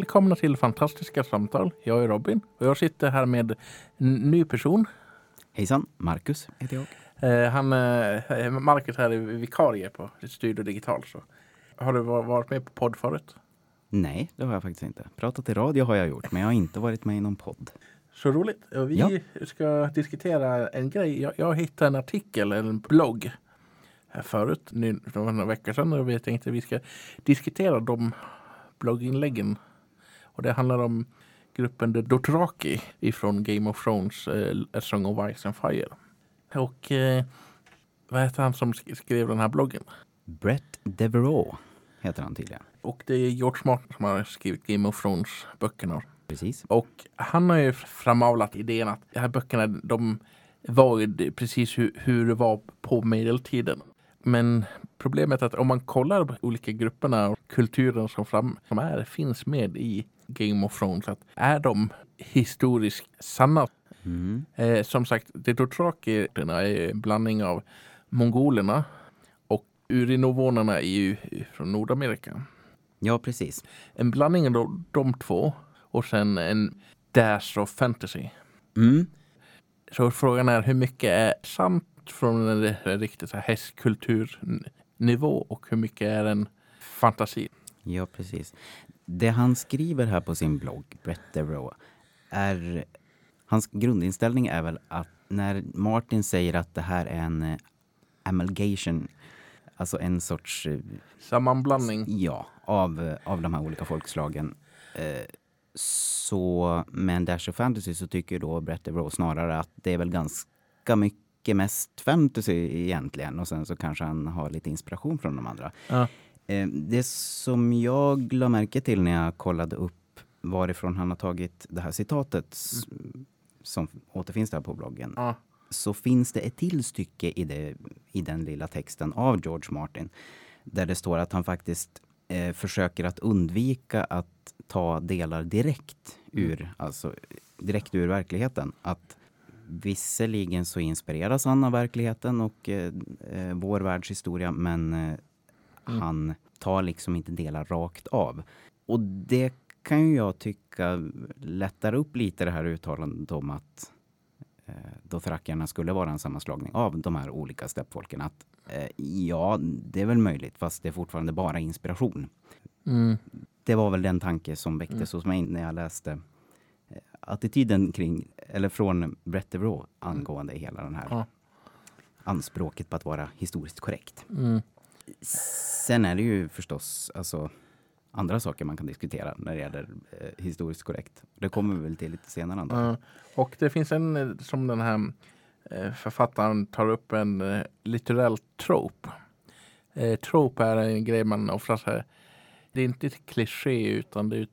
Välkomna till Fantastiska samtal. Jag är Robin och jag sitter här med en ny person. Hejsan, Marcus heter jag. Eh, han, eh, Marcus här är vikarie på Studio Digital. Så. Har du varit med på podd förut? Nej, det har jag faktiskt inte. Pratat i radio har jag gjort, men jag har inte varit med i någon podd. Så roligt. Vi ja. ska diskutera en grej. Jag, jag hittade en artikel, en blogg här förut, för några veckor sedan. Och vi tänkte att vi ska diskutera de blogginläggen. Och det handlar om gruppen The Dothraki ifrån Game of Thrones, eh, A Song of Ice and Fire. Och eh, vad heter han som skrev den här bloggen? Brett Devereaux heter han tydligen. Och det är George Martin som har skrivit Game of Thrones böckerna. Precis. Och han har ju framavlat idén att de här böckerna de var precis hur, hur det var på medeltiden. Men problemet är att om man kollar på olika grupperna och kulturen som, fram, som är, finns med i Game of Thrones, att är de historiskt sanna? Mm. Eh, som sagt, de Dothraki-är en blandning av mongolerna och urinovånerna är ju från Nordamerika. Ja, precis. En blandning av de två och sen en dash of fantasy. Mm. Så frågan är hur mycket är sant från en riktig hästkulturnivå och hur mycket är en fantasi? Ja, precis. Det han skriver här på sin blogg, Brett Devereaux, är... Hans grundinställning är väl att när Martin säger att det här är en eh, amalgation, alltså en sorts... Eh, Sammanblandning? Ja, av, eh, av de här olika folkslagen. Så med en Dash of Fantasy så tycker då Brett Devereaux snarare att det är väl ganska mycket mycket mest fantasy egentligen och sen så kanske han har lite inspiration från de andra. Ja. Eh, det som jag la märke till när jag kollade upp varifrån han har tagit det här citatet mm. som återfinns där på bloggen. Ja. Så finns det ett till stycke i, det, i den lilla texten av George Martin där det står att han faktiskt eh, försöker att undvika att ta delar direkt ur, mm. alltså direkt ur verkligheten. Att Visserligen så inspireras han av verkligheten och eh, eh, vår världshistoria men eh, mm. han tar liksom inte delar rakt av. Och det kan ju jag tycka lättar upp lite det här uttalandet om att eh, dothrakierna skulle vara en sammanslagning av de här olika steppfolken. Att eh, ja, det är väl möjligt fast det är fortfarande bara inspiration. Mm. Det var väl den tanke som väcktes mm. hos mig när jag läste attityden kring, eller från Brett Devereaux angående mm. hela den här ja. anspråket på att vara historiskt korrekt. Mm. Sen är det ju förstås alltså, andra saker man kan diskutera när det gäller eh, historiskt korrekt. Det kommer vi väl till lite senare. Mm. Och det finns en eh, som den här eh, författaren tar upp en eh, litterell trope. Eh, trope är en grej man ofta säger. Det är inte ett kliché utan det är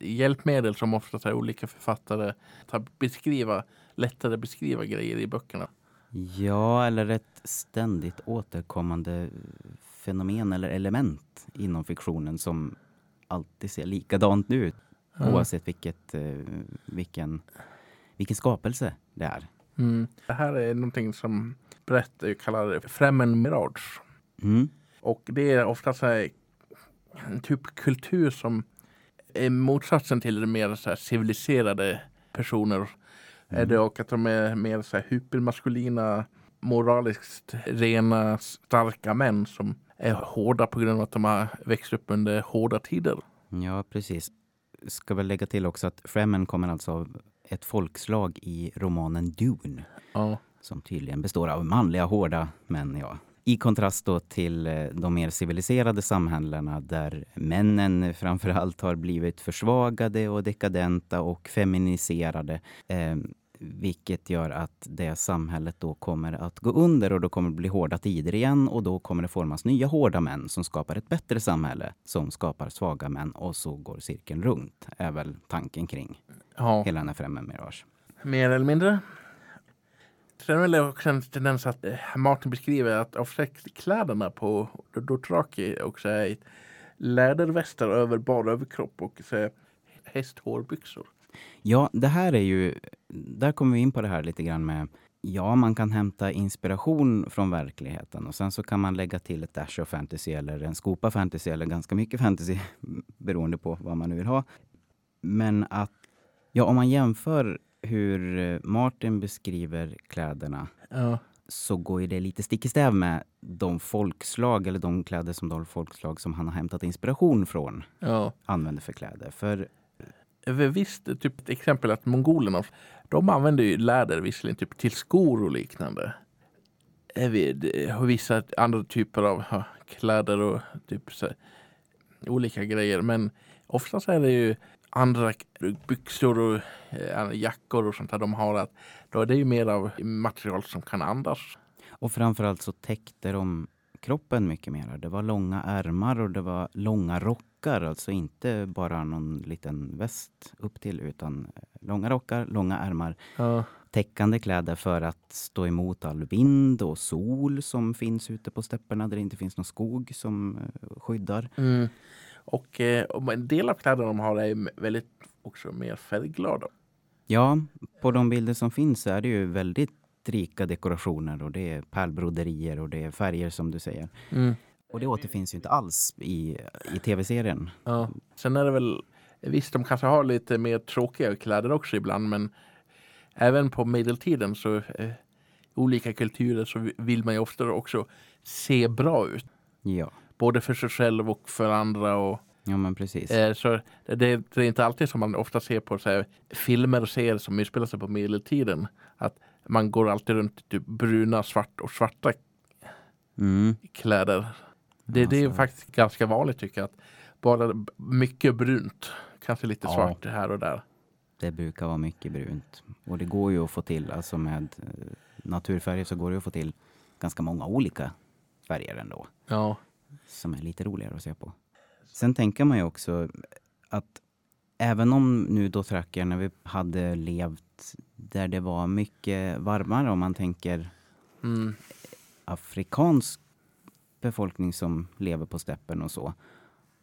hjälpmedel som oftast olika författare att beskriva, lättare beskriva grejer i böckerna. Ja, eller ett ständigt återkommande fenomen eller element inom fiktionen som alltid ser likadant ut. Mm. Oavsett vilket, eh, vilken, vilken skapelse det är. Mm. Det här är någonting som Brett kallar främmen mirage. Mm. Och det är oftast en typ kultur som motsatsen till det mer så civiliserade personer mm. är det och att de är mer så här hypermaskulina, moraliskt rena, starka män som är hårda på grund av att de har växt upp under hårda tider. Ja, precis. Ska väl lägga till också att Fremen kommer alltså av ett folkslag i romanen Dune. Ja. Som tydligen består av manliga, hårda män. Ja. I kontrast då till eh, de mer civiliserade samhällena där männen framför allt har blivit försvagade och dekadenta och feminiserade. Vilket gör att det samhället då kommer att gå under och då kommer det bli hårda tider igen och då kommer det formas nya hårda män som skapar ett bättre samhälle som skapar svaga män och så går cirkeln runt. är väl tanken kring ja. hela den här Fremen Mirage. Mer eller mindre. Sen är det också en tendens att eh, Martin beskriver att kläderna på Dothraki också är lädervästar över bara överkropp och så hästhårbyxor. Ja, det här är ju... Där kommer vi in på det här lite grann med Ja, man kan hämta inspiration från verkligheten och sen så kan man lägga till ett dash of fantasy eller en skopa fantasy eller ganska mycket fantasy beroende på vad man nu vill ha. Men att, ja om man jämför hur Martin beskriver kläderna Ja. så går ju det lite stick i stäv med de folkslag eller de kläder som de folkslag som han har hämtat inspiration från Ja. använder för kläder. För Visst, typ ett exempel att mongolerna, de använder ju läder visserligen typ till skor och liknande. Och vissa andra typer av kläder och typ så, olika grejer. Men oftast är det ju andra byxor och eh, jackor och sånt där de har. Att, då är det ju mer av material som kan andas. Och framförallt så täckte de kroppen mycket mer. Det var långa ärmar och det var långa rockar. Alltså inte bara någon liten väst upp till utan eh, långa rockar, långa ärmar. Ja. Täckande kläder för att stå emot all vind och sol som finns ute på stäpperna där det inte finns någon skog som eh, skyddar. Mm. Och, eh, och en del av kläderna de har är väldigt också mer färgglada. Ja, på de bilder som finns är det ju väldigt rika dekorationer och det är pärlbroderier och det är färger som du säger. Mm. Och det återfinns ju inte alls i, i tv-serien. Ja. Sen är det väl, visst de kanske har lite mer tråkiga kläder också ibland men även på medeltiden så eh, olika kulturer så vill man ju ofta också se bra ut. Ja, Både för sig själv och för andra. Och, ja men precis. eh, så det, det är inte alltid som man ofta ser på så här, filmer och serier som utspelar sig på medeltiden. Att man går alltid runt i typ bruna, svart och svarta Mm. kläder. Det, det är Alltså. faktiskt ganska vanligt tycker jag. Att bara mycket brunt. Kanske lite Ja. svart här och där. Det brukar vara mycket brunt. Och det går ju att få till, alltså med eh, naturfärger så går det att få till ganska många olika färger ändå. Ja. Som är lite roligare att se på. Sen tänker man ju också att även om nu då när vi hade levt där det var mycket varmare om man tänker Mm. afrikansk befolkning som lever på steppen och så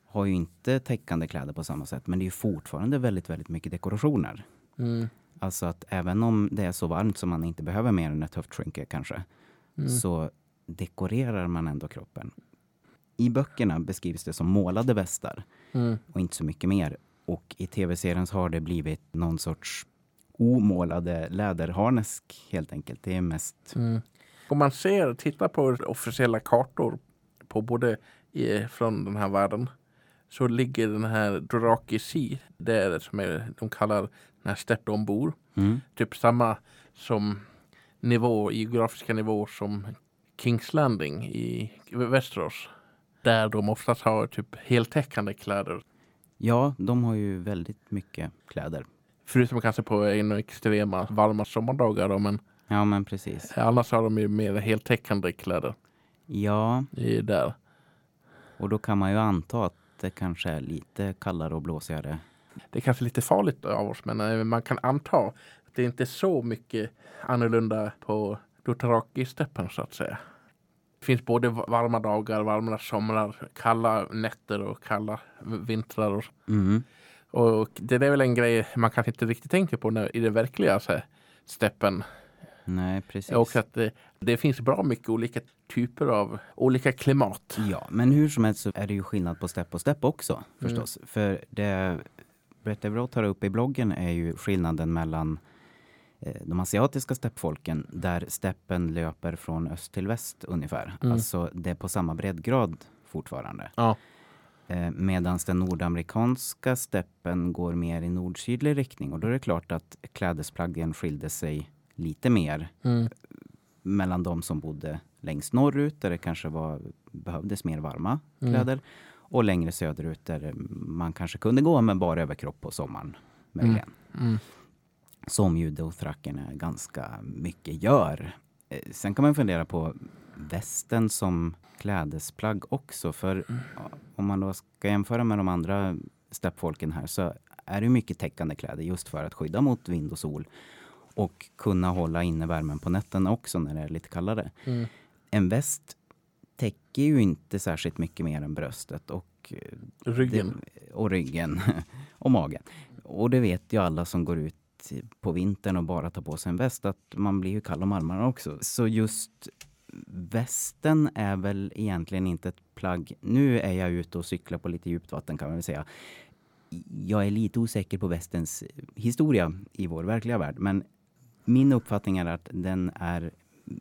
har ju inte täckande kläder på samma sätt men det är fortfarande väldigt, väldigt mycket dekorationer. Mm. Alltså att även om det är så varmt som man inte behöver mer än ett höftskynke kanske Mm. så dekorerar man ändå kroppen. I böckerna beskrivs det som målade västar Mm. och inte så mycket mer. Och i tv-serien har det blivit någon sorts omålade läderharnesk helt enkelt. Det är mest Mm. Om man ser, tittar på officiella kartor på både i, från den här världen så ligger den här Doraki Sea, det är det som är, de kallar den här stepp de bor. mm, Typ samma som nivå, geografiska nivå som Kings Landing i Västerås. Där de oftast har typ heltäckande kläder. Ja, de har ju väldigt mycket kläder. Förutom kanske på en extrema varma sommardagar. Då, men Ja, men precis. annars har de ju mer heltäckande kläder. Ja, I där. och då kan man ju anta att det kanske är lite kallare och blåsigare. Det är kanske lite farligt av oss men eh, man kan anta att det inte är så mycket annorlunda på Dothraki-steppen så att säga. Det finns både varma dagar, varma somrar, kalla nätter och kalla vintrar. Och, Mm. och det är väl en grej man kanske inte riktigt tänker på när, i det verkliga så här, steppen. Nej, precis. är också att det, det finns bra mycket olika typer av olika klimat. Ja, men hur som helst så är det ju skillnad på stepp och stepp också förstås. För det Brett Everett tar upp i bloggen är ju skillnaden mellan eh, de asiatiska steppfolken där steppen löper från öst till väst ungefär. Mm. Alltså det är på samma breddgrad fortfarande. Ja. Eh, Medan den nordamerikanska steppen går mer i nord-sydlig riktning och då är det klart att klädesplaggen skilde sig lite mer Mm. mellan de som bodde längst norrut där det kanske var, behövdes mer varma Mm. kläder och längre söderut där man kanske kunde gå med bara överkropp på sommaren. Möjligen. Mm. Som ju dothrakerna ganska mycket gör. Eh, Sen kan man fundera på västen som klädesplagg också. För om man då ska jämföra med de andra steppfolken här så är det mycket täckande kläder just för att skydda mot vind och sol och kunna hålla inne värmen på nätterna också när det är lite kallare. Mm. En väst täcker ju inte särskilt mycket mer än bröstet och eh, Ryggen. det, och ryggen och magen. Och det vet ju alla som går ut på vintern och bara tar på sig en väst att man blir ju kall om armarna också. Så just västen är väl egentligen inte ett plagg. Nu är jag ute och cyklar på lite djupt vatten kan man väl säga. Jag är lite osäker på västens historia i vår verkliga värld, men min uppfattning är att den är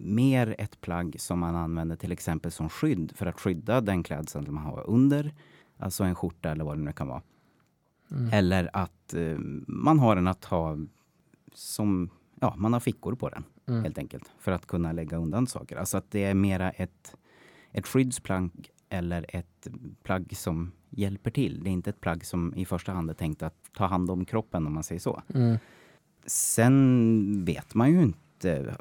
mer ett plagg som man använder till exempel som skydd för att skydda den klädsel man har under. Alltså en skjorta eller vad det nu kan vara. Mm. Eller att eh, man har den att ha som, ja, man har fickor på den mm. helt enkelt. För att kunna lägga undan saker. Alltså att det är mera ett, ett skyddsplagg eller ett plagg som hjälper till. Det är inte ett plagg som i första hand är tänkt att ta hand om kroppen om man säger så. Mm. Sen vet man ju inte.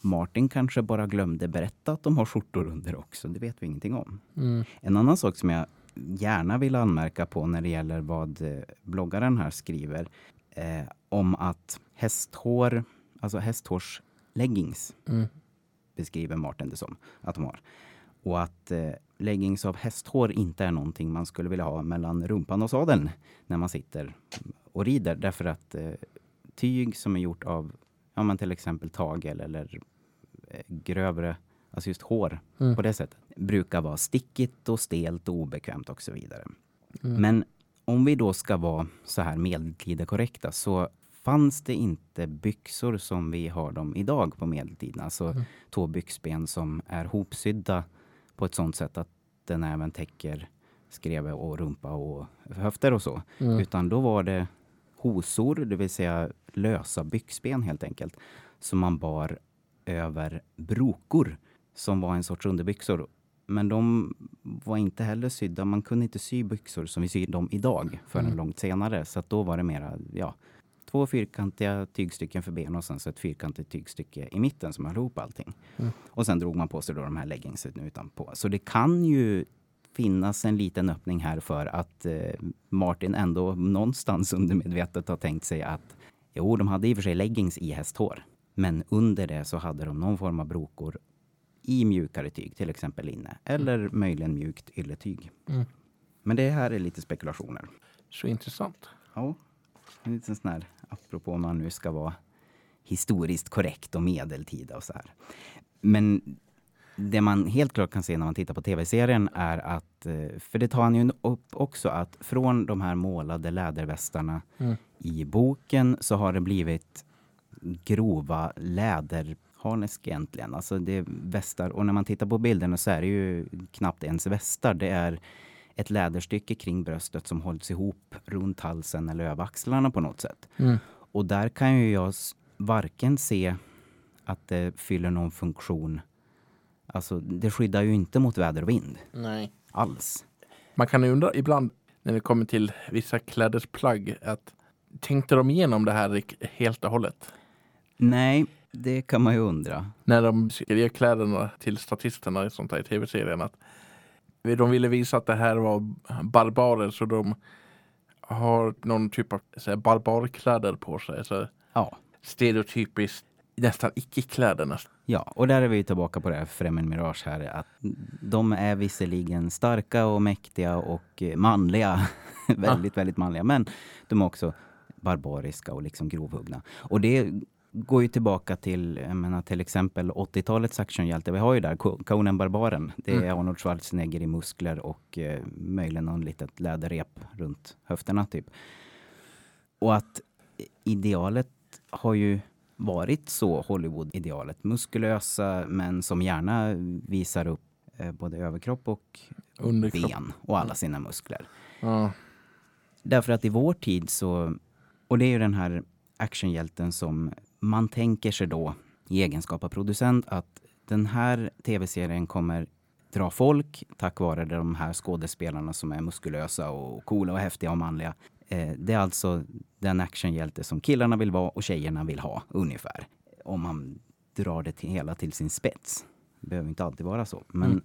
Martin kanske bara glömde berätta att de har skjortor under också. Det vet vi ingenting om. Mm. En annan sak som jag gärna vill anmärka på när det gäller vad eh, bloggaren här skriver eh, om att hästhår, alltså hästhårsleggings mm. beskriver Martin det som att de har. Och att eh, leggings av hästhår inte är någonting man skulle vilja ha mellan rumpan och sadeln när man sitter och rider. Därför att eh, tyg som är gjort av ja, men till exempel tagel eller eh, grövre, alltså just hår mm. på det sättet, brukar vara stickigt och stelt och obekvämt och så vidare. Mm. Men om vi då ska vara så här medeltida korrekta så fanns det inte byxor som vi har dem idag på medeltiden. Alltså mm. två byxben som är hopsydda på ett sånt sätt att den även täcker skreve och rumpa och höfter och så. Mm. Utan då var det hosor, det vill säga lösa byxben helt enkelt, som man bar över brokor som var en sorts underbyxor. Men de var inte heller sydda. Man kunde inte sy byxor som vi syr dem idag förrän mm. långt senare. Så då var det mera, ja, två fyrkantiga tygstycken för ben och sen så ett fyrkantigt tygstycke i mitten som höll ihop allting. Mm. Och sen drog man på sig då de här leggingsen utanpå. Så det kan ju finnas en liten öppning här för att eh, Martin ändå någonstans undermedvetet har tänkt sig att jo, de hade i och för sig leggings i hästhår. Men under det så hade de någon form av brokor i mjukare tyg, till exempel linne. Eller mm. möjligen mjukt ylletyg. Mm. Men det här är lite spekulationer. Så intressant. Ja, en liten sån här, apropå om man nu ska vara historiskt korrekt och medeltida och så här. Men det man helt klart kan se när man tittar på tv-serien är att, eh, för det tar han ju upp också, att från de här målade lädervästarna mm. i boken så har det blivit grova läderharnesk egentligen. Alltså det är västar och när man tittar på bilderna så är det ju knappt ens västar. Det är ett läderstycke kring bröstet som hålls ihop runt halsen eller över axlarna på något sätt. Mm. Och där kan ju jag varken se att det fyller någon funktion Alltså, det skyddar ju inte mot väder och vind. Nej. Alls. Man kan ju undra ibland när det kommer till vissa klädesplagg att tänkte de igenom det här helt och hållet? Nej, det kan man ju undra. När de skrev kläderna till statisterna i sånt här i tv-serien att de ville visa att det här var barbarer så de har någon typ av så här, barbarkläder på sig. Så ja. Stereotypiskt nästan icke-kläderna. Ja, och där är vi tillbaka på det här Fremen Mirage här. Att de är visserligen starka och mäktiga och manliga. väldigt, ah. väldigt manliga. Men de är också barbariska och liksom grovhuggna. Och det går ju tillbaka till jag menar, till exempel 80-talets actionhjälte. Vi har ju där Conan Barbaren. Det är mm. Arnold Schwarzenegger i muskler och eh, möjligen någon litet läderrep runt höfterna typ. Och att idealet har ju varit så Hollywood-idealet. Muskulösa män som gärna visar upp eh, både överkropp och Underkropp. ben och alla sina muskler. Ja. Därför att i vår tid så, och det är ju den här actionhjälten som man tänker sig då i egenskap av producent att den här tv-serien kommer dra folk tack vare de här skådespelarna som är muskulösa och coola och häftiga och manliga. Eh, det är alltså den actionhjälte som killarna vill vara och tjejerna vill ha, ungefär. Om man drar det till, hela till sin spets. Det behöver inte alltid vara så. Men mm.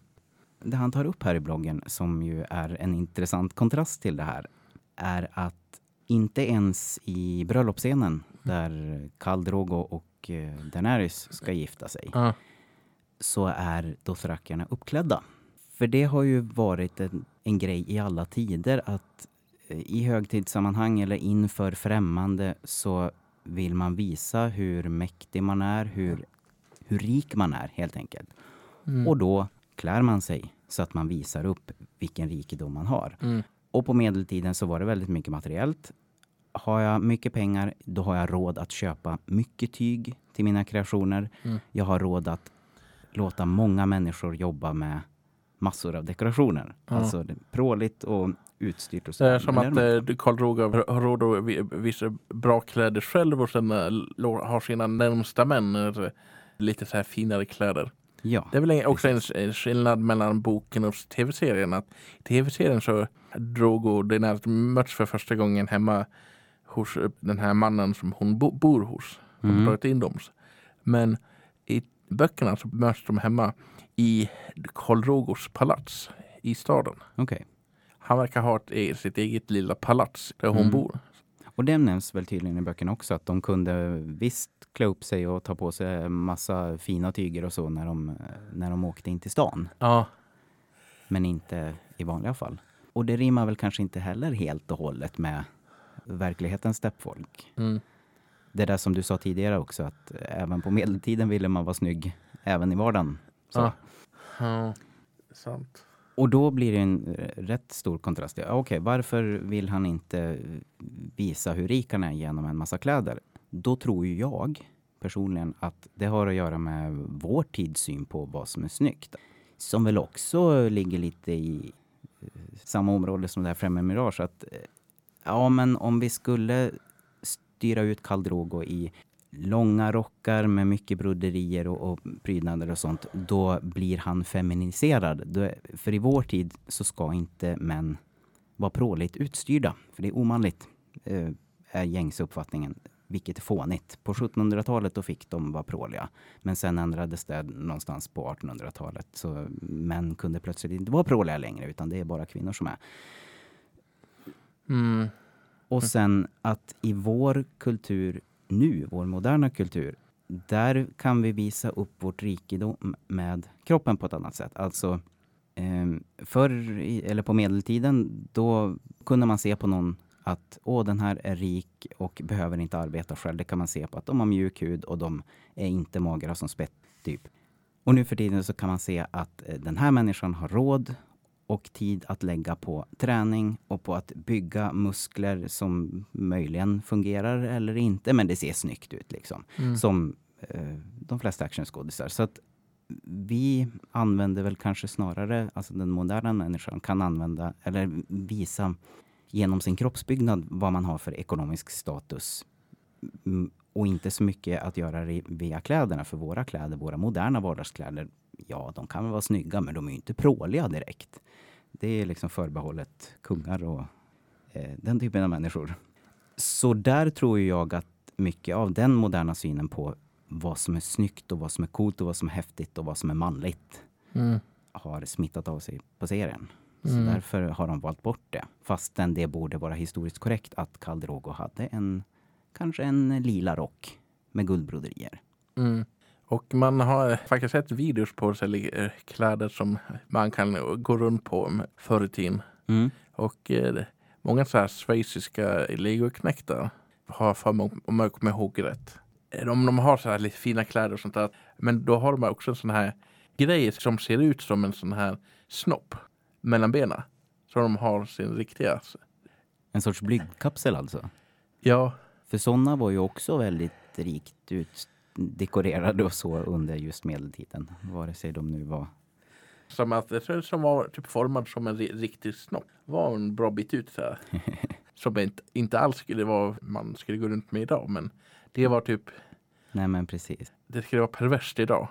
det han tar upp här i bloggen, som ju är en intressant kontrast till det här, är att inte ens i bröllopsscenen där Khal Drogo och eh, Daenerys ska gifta sig, uh. så är dothrakerna uppklädda. För det har ju varit en, en grej i alla tider att i högtidssammanhang eller inför främmande så vill man visa hur mäktig man är, hur, hur rik man är helt enkelt. Mm. Och då klär man sig så att man visar upp vilken rikedom man har. Mm. Och på medeltiden så var det väldigt mycket materiellt. Har jag mycket pengar, då har jag råd att köpa mycket tyg till mina kreationer. Mm. Jag har råd att låta många människor jobba med massor av dekorationer. Ja. Alltså det är pråligt och utstyrt och så. Det är som att eh, Karl Roger har råd att vi- visa bra kläder själv och sen eh, har sina närmsta män eh, lite så här finare kläder. Ja, Det är väl också en, en skillnad mellan boken och tv-serien. Att i tv-serien så Drogo Daenerys möts för första gången hemma hos den här mannen som hon bo, bor hos. Mm. tagit in dem. Men i böckerna så möts de hemma i Karl Rogers palats i staden. okej. Han verkar ha ett, e- sitt eget lilla palats där hon Mm. bor. Och det nämns väl tydligen i böckerna också att de kunde visst klä upp sig och ta på sig massa fina tyger och så när de, när de åkte in till stan. Ja, Men inte i vanliga fall. Och det rimmar väl kanske inte heller helt och hållet med verklighetens steppfolk. mm. Det där som du sa tidigare också att även på medeltiden ville man vara snygg även i vardagen. Så. ja. ja. Sant. Och då blir det en eh, rätt stor kontrast. Ja, Okej, varför vill han inte visa hur rik han är genom en massa kläder? Då tror ju jag personligen att det har att göra med vår tids syn på vad som är snyggt. Som väl också ligger lite i eh, samma område som det här Främre Mirage. Att, eh, ja, men om vi skulle styra ut Khal Drogo i långa rockar med mycket broderier och, och prydnader och sånt, då blir han feminiserad. Då, för i vår tid så ska inte män vara pråligt utstyrda, för det är omanligt, eh, är gängse uppfattningen. Vilket är fånigt. På 1700-talet då fick de vara pråliga. Men sen ändrades det någonstans på 1800-talet. Så män kunde plötsligt inte vara pråliga längre, utan det är bara kvinnor som är. Mm. Och sen att i vår kultur nu, vår moderna kultur, där kan vi visa upp vårt rikedom med kroppen på ett annat sätt. Alltså eh, förr, eller på medeltiden, då kunde man se på någon att åh, den här är rik och behöver inte arbeta själv. Det kan man se på att de har mjuk hud och de är inte magra som spett, typ. Och nu för tiden så kan man se att eh, den här människan har råd och tid att lägga på träning och på att bygga muskler som möjligen fungerar eller inte, men det ser snyggt ut liksom. Mm. Som eh, de flesta actionskådisar. Så att vi använder väl kanske snarare, alltså den moderna människan kan använda eller visa genom sin kroppsbyggnad vad man har för ekonomisk status. Mm, Och inte så mycket att göra via kläderna, för våra kläder, våra moderna vardagskläder, ja, de kan väl vara snygga, men de är ju inte pråliga direkt. Det är liksom förbehållet kungar och eh, den typen av människor. Så där tror jag att mycket av den moderna synen på vad som är snyggt och vad som är coolt och vad som är häftigt och vad som är manligt Mm. har smittat av sig på serien. Så Mm. därför har de valt bort det. Fastän det borde vara historiskt korrekt att Khal Drogo hade en, kanske en lila rock med guldbroderier. Mm. Och man har faktiskt sett videos på här, eh, kläder som man kan gå runt på förr i tiden. Mm. Och eh, många så här schweiziska legoknektar har för mig, om jag kommer ihåg rätt. Eh, Om de har så här lite fina kläder och sånt där. Men då har de också en sån här grej som ser ut som en sån här snopp mellan benen. Så de har sin riktiga. En sorts blygdkapsel alltså. Ja, För sådana var ju också väldigt rikt utdekorerade och så under just medeltiden. Vare sig de nu var... som att som var typ formad som en ri- riktig snopp. Var en bra bit ut så här. Som inte, inte alls skulle vara man skulle gå runt med idag. Men det var typ Nej men precis. det skulle vara perverst idag.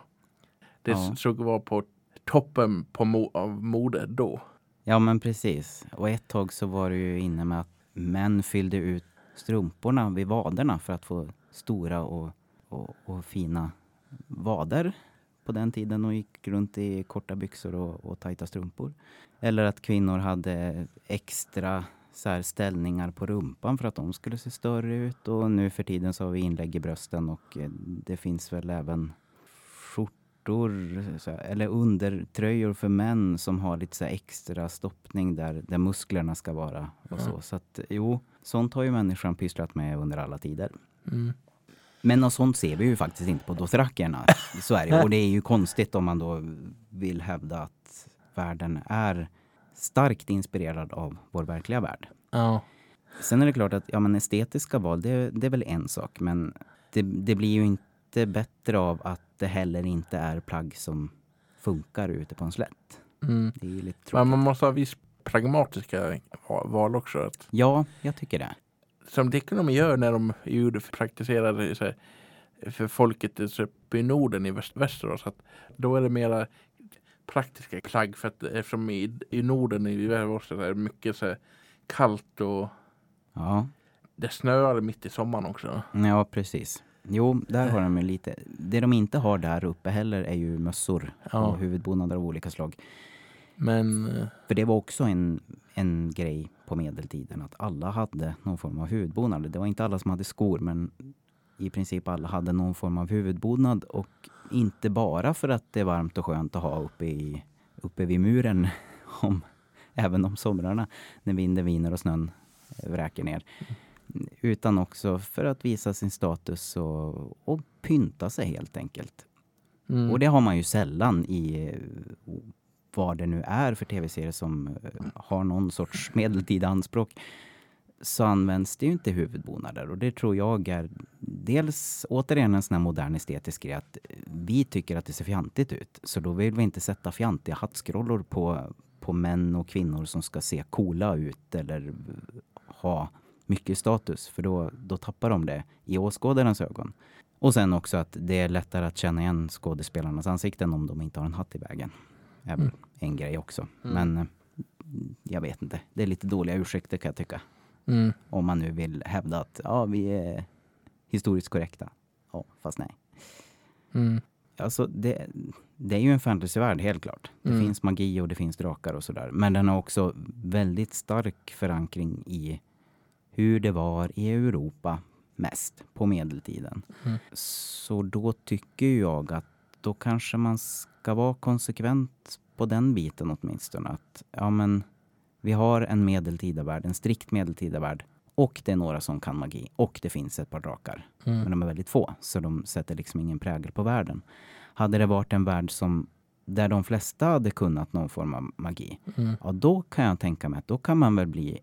Det Ja. såg vara på toppen på mo av mode då. Ja men precis. Och ett tag så var det ju inne med att män fyllde ut strumporna vid vaderna för att få stora och, och, och fina vader på den tiden och gick runt i korta byxor och, och tajta strumpor. Eller att kvinnor hade extra så ställningar på rumpan för att de skulle se större ut. Och nu för tiden så har vi inlägg i brösten och eh, det finns väl även skjortor här, eller undertröjor för män som har lite så extra stoppning där, där musklerna ska vara. Och så. så att jo, sånt har ju människan pysslat med under alla tider. Mm. Men något sånt ser vi ju faktiskt inte på dothrakerna. Så är det. Och det är ju konstigt om man då vill hävda att världen är starkt inspirerad av vår verkliga värld. Ja. Sen är det klart att ja, men estetiska val, det, det är väl en sak. Men det, det blir ju inte bättre av att det heller inte är plagg som funkar ute på en slätt. Mm. Det är lite Men tråkigt. man måste ha viss pragmatiska va- val också. Att, Ja, jag tycker det. Som Dickonom gör när de gjorde, praktiserade så här, för folket i Norden i väst, Västerås. Att då är det mera praktiska plagg för att eftersom i, i Norden i Västerås är det mycket så här, kallt och Ja, det snöar mitt i sommaren också. ja precis. Jo, där har de ju lite. Det de inte har där uppe heller är ju mössor Ja. och huvudbonader av olika slag. Men eh, För det var också en, en grej på medeltiden att alla hade någon form av huvudbonad. Det var inte alla som hade skor men i princip alla hade någon form av huvudbonad och inte bara för att det är varmt och skönt att ha uppe, i, uppe vid muren om, även om somrarna när vinden viner och snön eh, vräker ner. Utan också för att visa sin status och, och pynta sig helt enkelt. mm, Och det har man ju sällan i vad det nu är för tv-serier som eh, har någon sorts medeltida anspråk. Så används det ju inte huvudbonader och det tror jag är dels återigen en sån här modern estetisk grej att vi tycker att det ser fjantigt ut. Så då vill vi inte sätta fjantiga hattskrollor på, på män och kvinnor som ska se coola ut eller ha mycket status för då, då tappar de det i åskådarens ögon. Och sen också att det är lättare att känna igen skådespelarnas ansikten om de inte har en hatt i vägen. Är väl Mm. en grej också. Mm. Men eh, jag vet inte. Det är lite dåliga ursäkter kan jag tycka. mm, Om man nu vill hävda att ja, vi är historiskt korrekta. Ja, fast nej. mm, Alltså det, det är ju en fantasyvärld helt klart. Det Mm. finns magi och det finns drakar och sådär. Men den har också väldigt stark förankring i hur det var i Europa mest på medeltiden. Mm. Så då tycker jag att då kanske man ska vara konsekvent på den biten åtminstone. Att ja men vi har en medeltida värld, en strikt medeltida värld. Och det är några som kan magi. Och det finns ett par drakar. Men mm, de är väldigt få, så de sätter liksom ingen prägel på världen. Hade det varit en värld som där de flesta hade kunnat någon form av magi, mm, ja då kan jag tänka mig att då kan man väl bli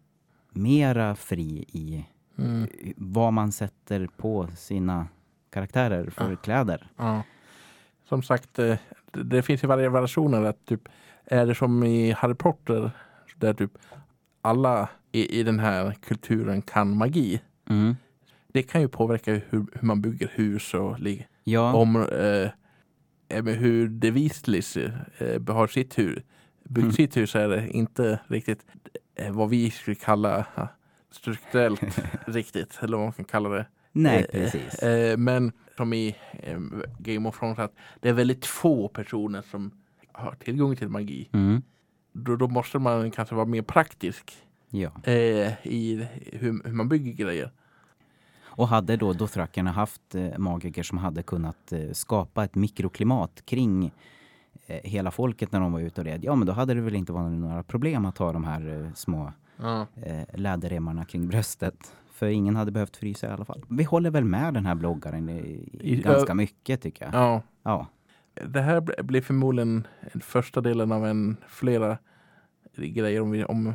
mera fri i mm, vad man sätter på sina karaktärer för Ja. kläder. ja. Som sagt, eh, det, finns ju variationer. Att typ, är det som i Harry Potter där typ alla i, i den här kulturen kan magi. Mm. Det kan ju påverka hur, hur man bygger hus och Ja, om eh, eh, hur De Weasleys eh, har sitt hus. Byggt Mm. sitt hus är det inte riktigt eh, vad vi skulle kalla strukturellt riktigt. Eller vad man kan kalla det. Nej Eh, precis. Eh, men som i eh, Game of Thrones, att det är väldigt få personer som har tillgång till magi. Mm. Då, då måste man kanske vara mer praktisk Ja. i hur, hur man bygger grejer. Och hade då dothrakerna haft magiker som hade kunnat skapa ett mikroklimat kring hela folket när de var ute och red, ja men då hade det väl inte varit några problem att ha de här små Ja. läderremmarna kring bröstet. För ingen hade behövt frysa i alla fall. Vi håller väl med den här bloggaren i, i ganska mycket tycker jag. ja. Ja. Det här bl- blir förmodligen första delen av en flera grejer om, vi, om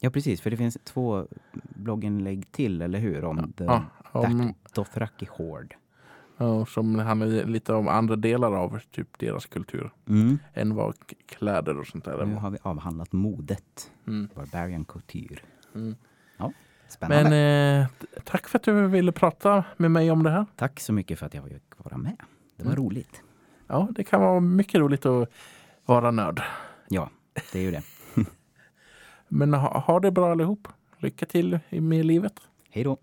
ja, precis. För det finns två blogginlägg till, eller hur? Om ja, om, Dothraki Horde. ja, som handlar lite om andra delar av typ deras kultur Mm. än vad kläder och sånt där Nu har vi avhandlat modet. Mm. Barbarian Couture. Mm. Spännande. Men eh, tack för att du ville prata med mig om det här. Tack så mycket för att jag fick vara med. Det var Mm. roligt. Ja, det kan vara mycket roligt att vara nörd. Ja, det är ju det. Men ha, ha det bra allihop. Lycka till med livet. Hej då.